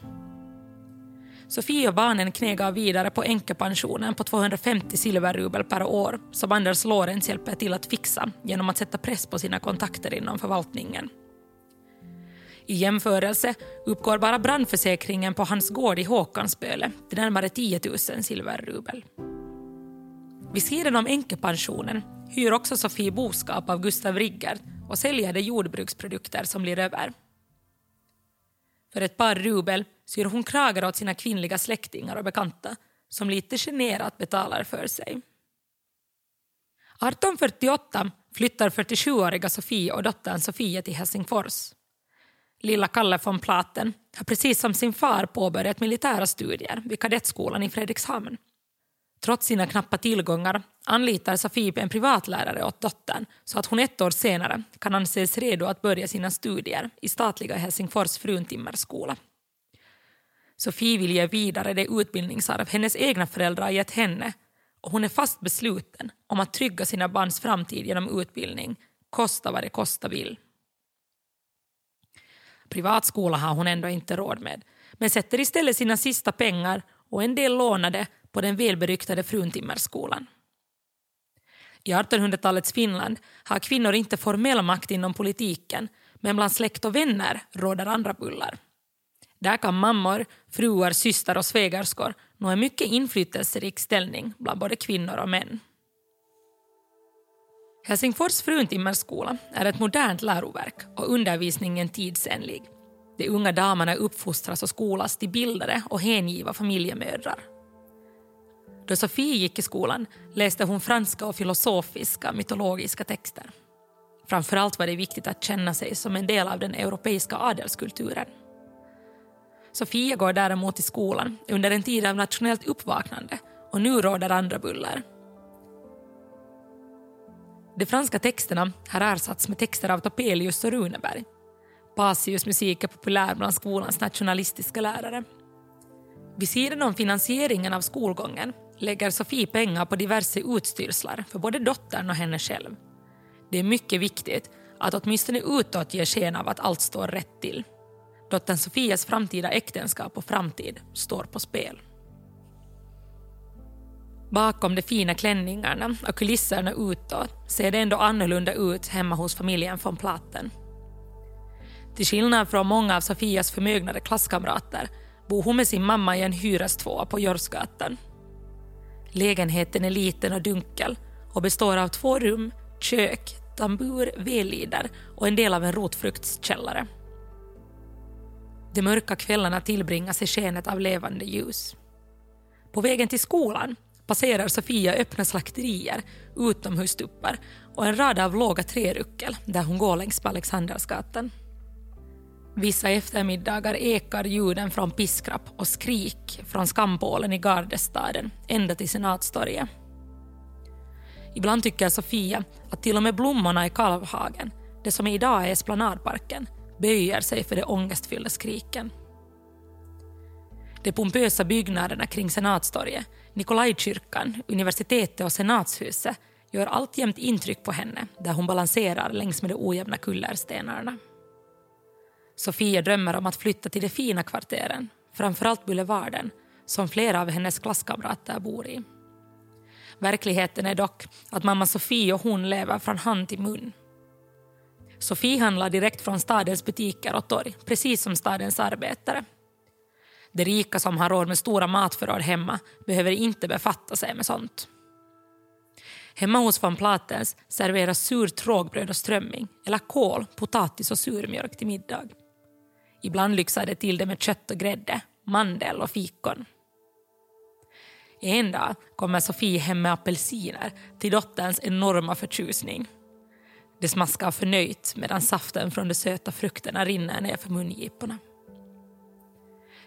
Sofie och barnen knegar vidare på änkepensionen på 250 silverrubel per år som Anders Lorentz hjälper till att fixa genom att sätta press på sina kontakter inom förvaltningen. I jämförelse uppgår bara brandförsäkringen på hans gård i Håkansböle till närmare 10 000 silverrubel. Vid sidan om änkepensionen hyr också Sofie boskap av Gustav Riggert och säljer de jordbruksprodukter som blir över. För ett par rubel syr hon kragar åt sina kvinnliga släktingar och bekanta som lite generat betalar för sig. 1848 flyttar 47-åriga Sofie och dottern Sofia till Helsingfors. Lilla Kalle von Platen har precis som sin far påbörjat militära studier vid kadettskolan i Fredrikshamn. Trots sina knappa tillgångar anlitar Sofie en privatlärare åt dottern så att hon ett år senare kan anses redo att börja sina studier i statliga Helsingfors fruntimmerskola. Sofie vill ge vidare det utbildningsarv hennes egna föräldrar gett henne och hon är fast besluten om att trygga sina barns framtid genom utbildning, kosta vad det kosta vill. Privatskola har hon ändå inte råd med men sätter istället sina sista pengar och en del lånade på den välberyktade Fruntimmerskolan. I 1800-talets Finland har kvinnor inte formell makt inom politiken men bland släkt och vänner råder andra bullar. Där kan mammor, fruar, systrar och svägerskor nå en mycket inflytelserik ställning bland både kvinnor och män. Helsingfors fruntimmerskola är ett modernt läroverk och undervisningen tidsenlig. De unga damerna uppfostras och skolas till bildade och hängiva familjemödrar. Då Sofie gick i skolan läste hon franska och filosofiska mytologiska texter. Framförallt var det viktigt att känna sig som en del av den europeiska adelskulturen. Sofia går däremot i skolan under en tid av nationellt uppvaknande och nu råder andra buller. De franska texterna har ersatts med texter av Topelius och Runeberg. Pasius musik är populär bland skolans nationalistiska lärare. Vid sidan om finansieringen av skolgången lägger Sofie pengar på diverse utstyrslar för både dottern och henne själv. Det är mycket viktigt att åtminstone utåt ge sken av att allt står rätt till. Dottern Sofias framtida äktenskap och framtid står på spel. Bakom de fina klänningarna och kulisserna utåt ser det ändå annorlunda ut hemma hos familjen von Platen. Till skillnad från många av Sofias förmögnare klasskamrater bor hon med sin mamma i en hyrestvåa på Jorsgatan. Lägenheten är liten och dunkel och består av två rum, kök, tambur, vedlider och en del av en rotfruktskällare. De mörka kvällarna tillbringas i skenet av levande ljus. På vägen till skolan passerar Sofia öppna slakterier, utomhustuppar och en rad av låga träruckel där hon går längs på Alexandersgatan. Vissa eftermiddagar ekar ljuden från piskrapp och skrik från skampålen i Gardestaden ända till Senatstorget. Ibland tycker Sofia att till och med blommorna i Kalvhagen, det som idag är Esplanadparken, böjer sig för de ångestfyllda skriken. De pompösa byggnaderna kring Senatstorget, Nikolajkyrkan, universitetet och senatshuset gör alltjämt intryck på henne där hon balanserar längs med de ojämna kullerstenarna. Sofia drömmer om att flytta till de fina kvarteren, framförallt Boulevarden, som flera av hennes klasskamrater bor i. Verkligheten är dock att mamma Sofie och hon lever från hand till mun. Sofie handlar direkt från stadens butiker och torg, precis som stadens arbetare. De rika som har råd med stora matförråd hemma behöver inte befatta sig med sånt. Hemma hos von Platens serveras surt rågbröd och strömming eller kål, potatis och surmjölk till middag. Ibland lyxar det till det med kött och grädde, mandel och fikon. En dag kommer Sofie hem med apelsiner till dotterns enorma förtjusning. Det smaskar förnöjt medan saften från de söta frukterna rinner ner för mungiporna.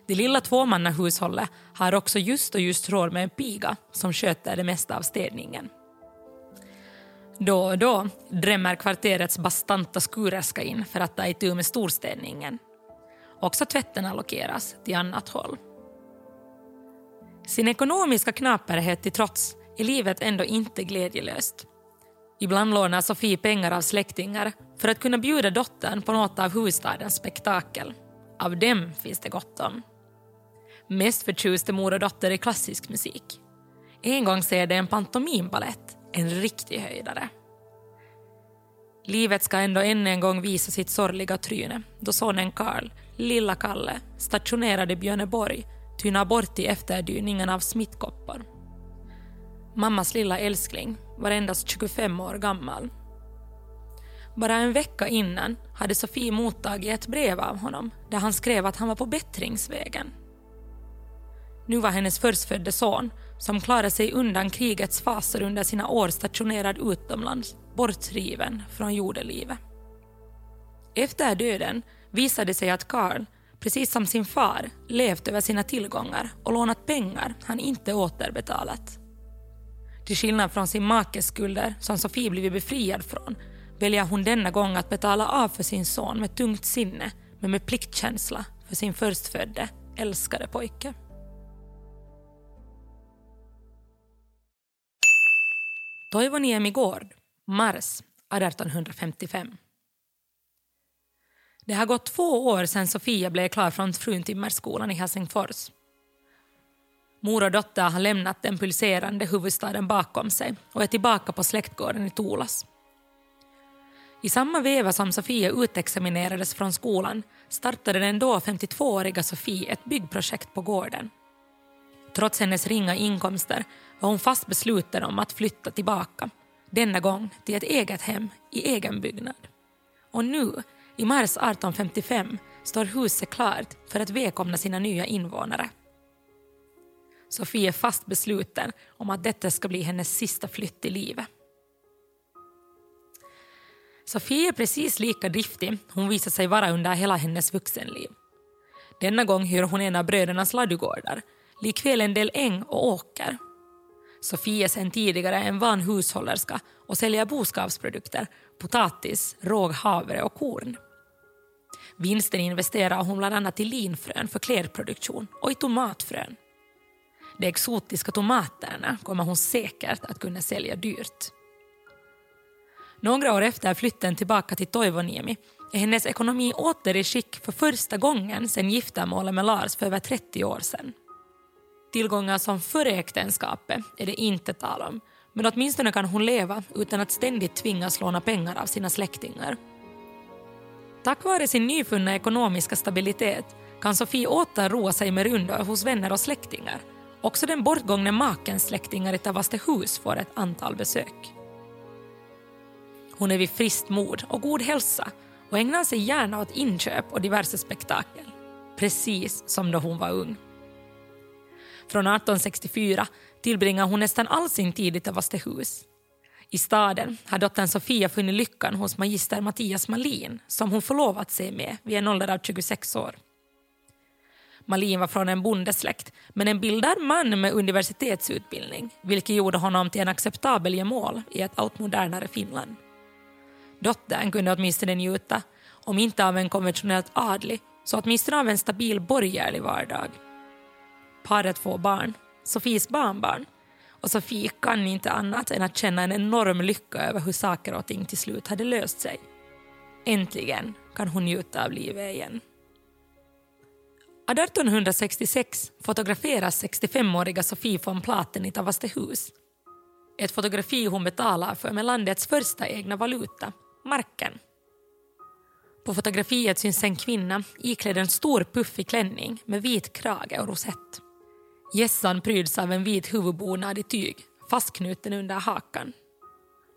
Det lilla tvåmannahushållet har också just och just råd med en piga som sköter det mesta av städningen. Då och då drämmer kvarterets bastanta skurerska in för att ta itu med storstädningen. Också tvätten allokeras till annat håll. Sin ekonomiska knaperhet till trots är livet ändå inte glädjelöst. Ibland lånar Sofie pengar av släktingar för att kunna bjuda dottern på något av huvudstadens spektakel. Av dem finns det gott om. Mest förtjust är mor och dotter i klassisk musik. En gång ser de en pantomimbalett, en riktig höjdare. Livet ska ändå än en gång visa sitt sorgliga tryne då sonen Karl, lilla Kalle, stationerad i Björneborg tynar bort i efterdyningen av smittkoppor. Mammas lilla älskling var endast 25 år gammal. Bara en vecka innan hade Sofie mottagit ett brev av honom där han skrev att han var på bättringsvägen. Nu var hennes förstfödde son, som klarade sig undan krigets faser under sina år stationerad utomlands, bortriven från jordelivet. Efter döden visade det sig att Karl, precis som sin far, levt över sina tillgångar och lånat pengar han inte återbetalat. Till skillnad från sin makes skulder, som Sofie blivit befriad från, väljer hon denna gång att betala av för sin son med tungt sinne, men med pliktkänsla för sin förstfödde, älskade pojke. Toivoniemi gård, mars 1855. Det har gått två år sedan Sofia blev klar från fruntimmerskolan i Helsingfors. Mor och dotter har lämnat den pulserande huvudstaden bakom sig och är tillbaka på släktgården i Tolas. I samma veva som Sofia utexaminerades från skolan startade den då 52-åriga Sofie ett byggprojekt på gården. Trots hennes ringa inkomster var hon fast besluten om att flytta tillbaka. Denna gång till ett eget hem i egen byggnad. Och nu, i mars 1855, står huset klart för att välkomna sina nya invånare. Sofie är fast besluten om att detta ska bli hennes sista flytt i livet. Sofie är precis lika driftig hon visar sig vara under hela hennes vuxenliv. Denna gång hyr hon en av brödernas ladugårdar, likväl en del äng och åker. Sofie är sedan tidigare en van hushållerska och säljer boskapsprodukter, potatis, råg havre och korn. Vinsten investerar hon bland annat i linfrön för klädproduktion och i tomatfrön. De exotiska tomaterna kommer hon säkert att kunna sälja dyrt. Några år efter flytten tillbaka till Toivoniemi är hennes ekonomi åter i skick för första gången sedan giftermålet med Lars för över 30 år sedan. Tillgångar som före äktenskapet är det inte tal om men åtminstone kan hon leva utan att ständigt tvingas låna pengar av sina släktingar. Tack vare sin nyfunna ekonomiska stabilitet kan Sofie åter roa sig med rundor hos vänner och släktingar. Också den bortgångne makens släktingar i Tavastehus får ett antal besök. Hon är vid friskt mod och god hälsa och ägnar sig gärna åt inköp och diverse spektakel. Precis som då hon var ung. Från 1864 tillbringar hon nästan all sin tid i Tavastehus. I staden har dottern Sofia funnit lyckan hos magister Mattias Malin som hon förlovat sig med vid en ålder av 26 år. Malin var från en bondesläkt men en bildad man med universitetsutbildning vilket gjorde honom till en acceptabel gemål i ett allt modernare Finland. Dottern kunde åtminstone njuta, om inte av en konventionellt adlig, så åtminstone av en stabil borgerlig vardag. Paret får barn, Sofies barnbarn, och Sofie kan inte annat än att känna en enorm lycka över hur saker och ting till slut hade löst sig. Äntligen kan hon njuta av livet igen. 1866 fotograferas 65-åriga Sofie von Platen i Tavastehus. Ett fotografi hon betalar för med landets första egna valuta, marken. På fotografiet syns en kvinna iklädd en stor puffig klänning med vit krage och rosett. Gässan pryds av en vit huvudbonad i tyg fastknuten under hakan.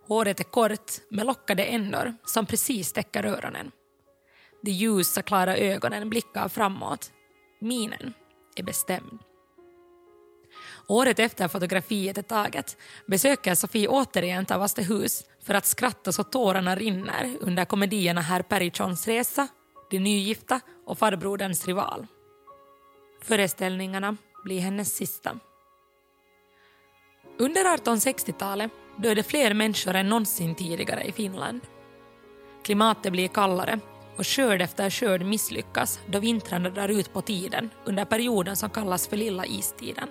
Håret är kort med lockade ändor som precis täcker öronen. De ljusa, klara ögonen blickar framåt. Minen är bestämd. Året efter fotografiet är taget besöker Sofie återigen Tavastehus för att skratta så tårarna rinner under komedierna Herr Perichons resa, De nygifta och Farbroderns rival. Föreställningarna blir hennes sista. Under 1860-talet döde fler människor än någonsin tidigare i Finland. Klimatet blir kallare och skörd efter skörd misslyckas då vintrarna drar ut på tiden under perioden som kallas för lilla istiden.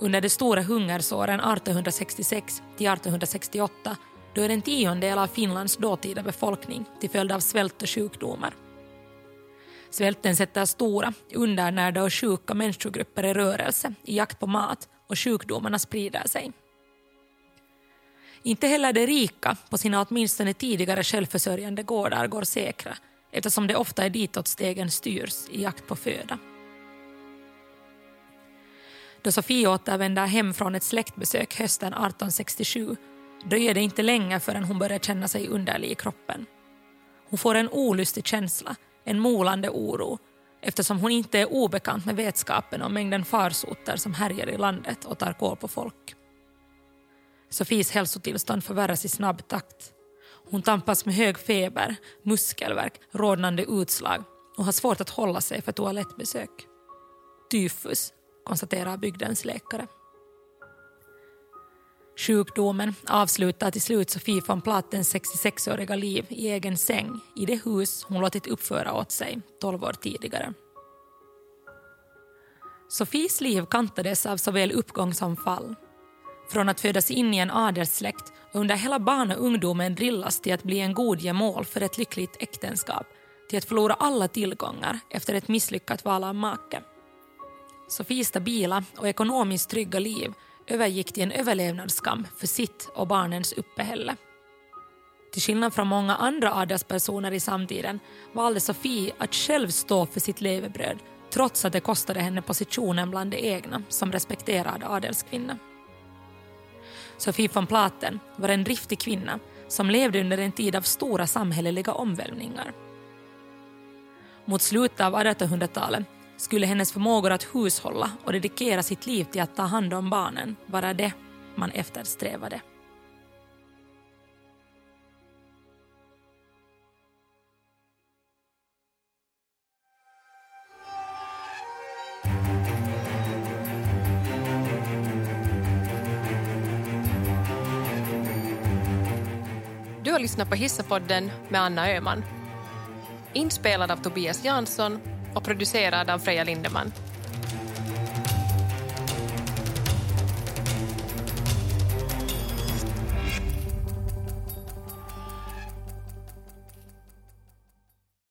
Under de stora hungersåren 1866 till 1868 dör en tiondel av Finlands dåtida befolkning till följd av svält och sjukdomar. Svälten sätter stora, undernärda och sjuka människogrupper i rörelse i jakt på mat och sjukdomarna sprider sig. Inte heller de rika på sina åtminstone tidigare självförsörjande gårdar går säkra eftersom det ofta är ditåt stegen styrs i jakt på föda. Då Sofie återvänder hem från ett släktbesök hösten 1867 dröjer det inte länge förrän hon börjar känna sig underlig i kroppen. Hon får en olustig känsla, en molande oro eftersom hon inte är obekant med vetskapen om mängden farsoter som härjar i landet och tar kål på folk. Sofies hälsotillstånd förvärras i snabb takt. Hon tampas med hög feber, muskelvärk, rodnande utslag och har svårt att hålla sig för toalettbesök. Tyfus, konstaterar bygdens läkare. Sjukdomen avslutar till slut Sofie von Platens 66-åriga liv i egen säng i det hus hon låtit uppföra åt sig 12 år tidigare. Sofies liv kantades av såväl uppgång som fall. Från att födas in i en adelssläkt och under hela barn och ungdomen drillas till att bli en god gemål för ett lyckligt äktenskap till att förlora alla tillgångar efter ett misslyckat val av make. Sofies stabila och ekonomiskt trygga liv övergick till en överlevnadsskam för sitt och barnens uppehälle. Till skillnad från många andra adelspersoner i samtiden valde Sofie att själv stå för sitt levebröd trots att det kostade henne positionen bland de egna som respekterad adelskvinna. Sofie von Platen var en driftig kvinna som levde under en tid av stora samhälleliga omvälvningar. Mot slutet av 1800-talet skulle hennes förmågor att hushålla och dedikera sitt liv till att ta hand om barnen vara det man eftersträvade. Du har lyssnat på Hissapodden med Anna Öhman. Inspelad av Tobias Jansson och producerad av Freja Lindeman.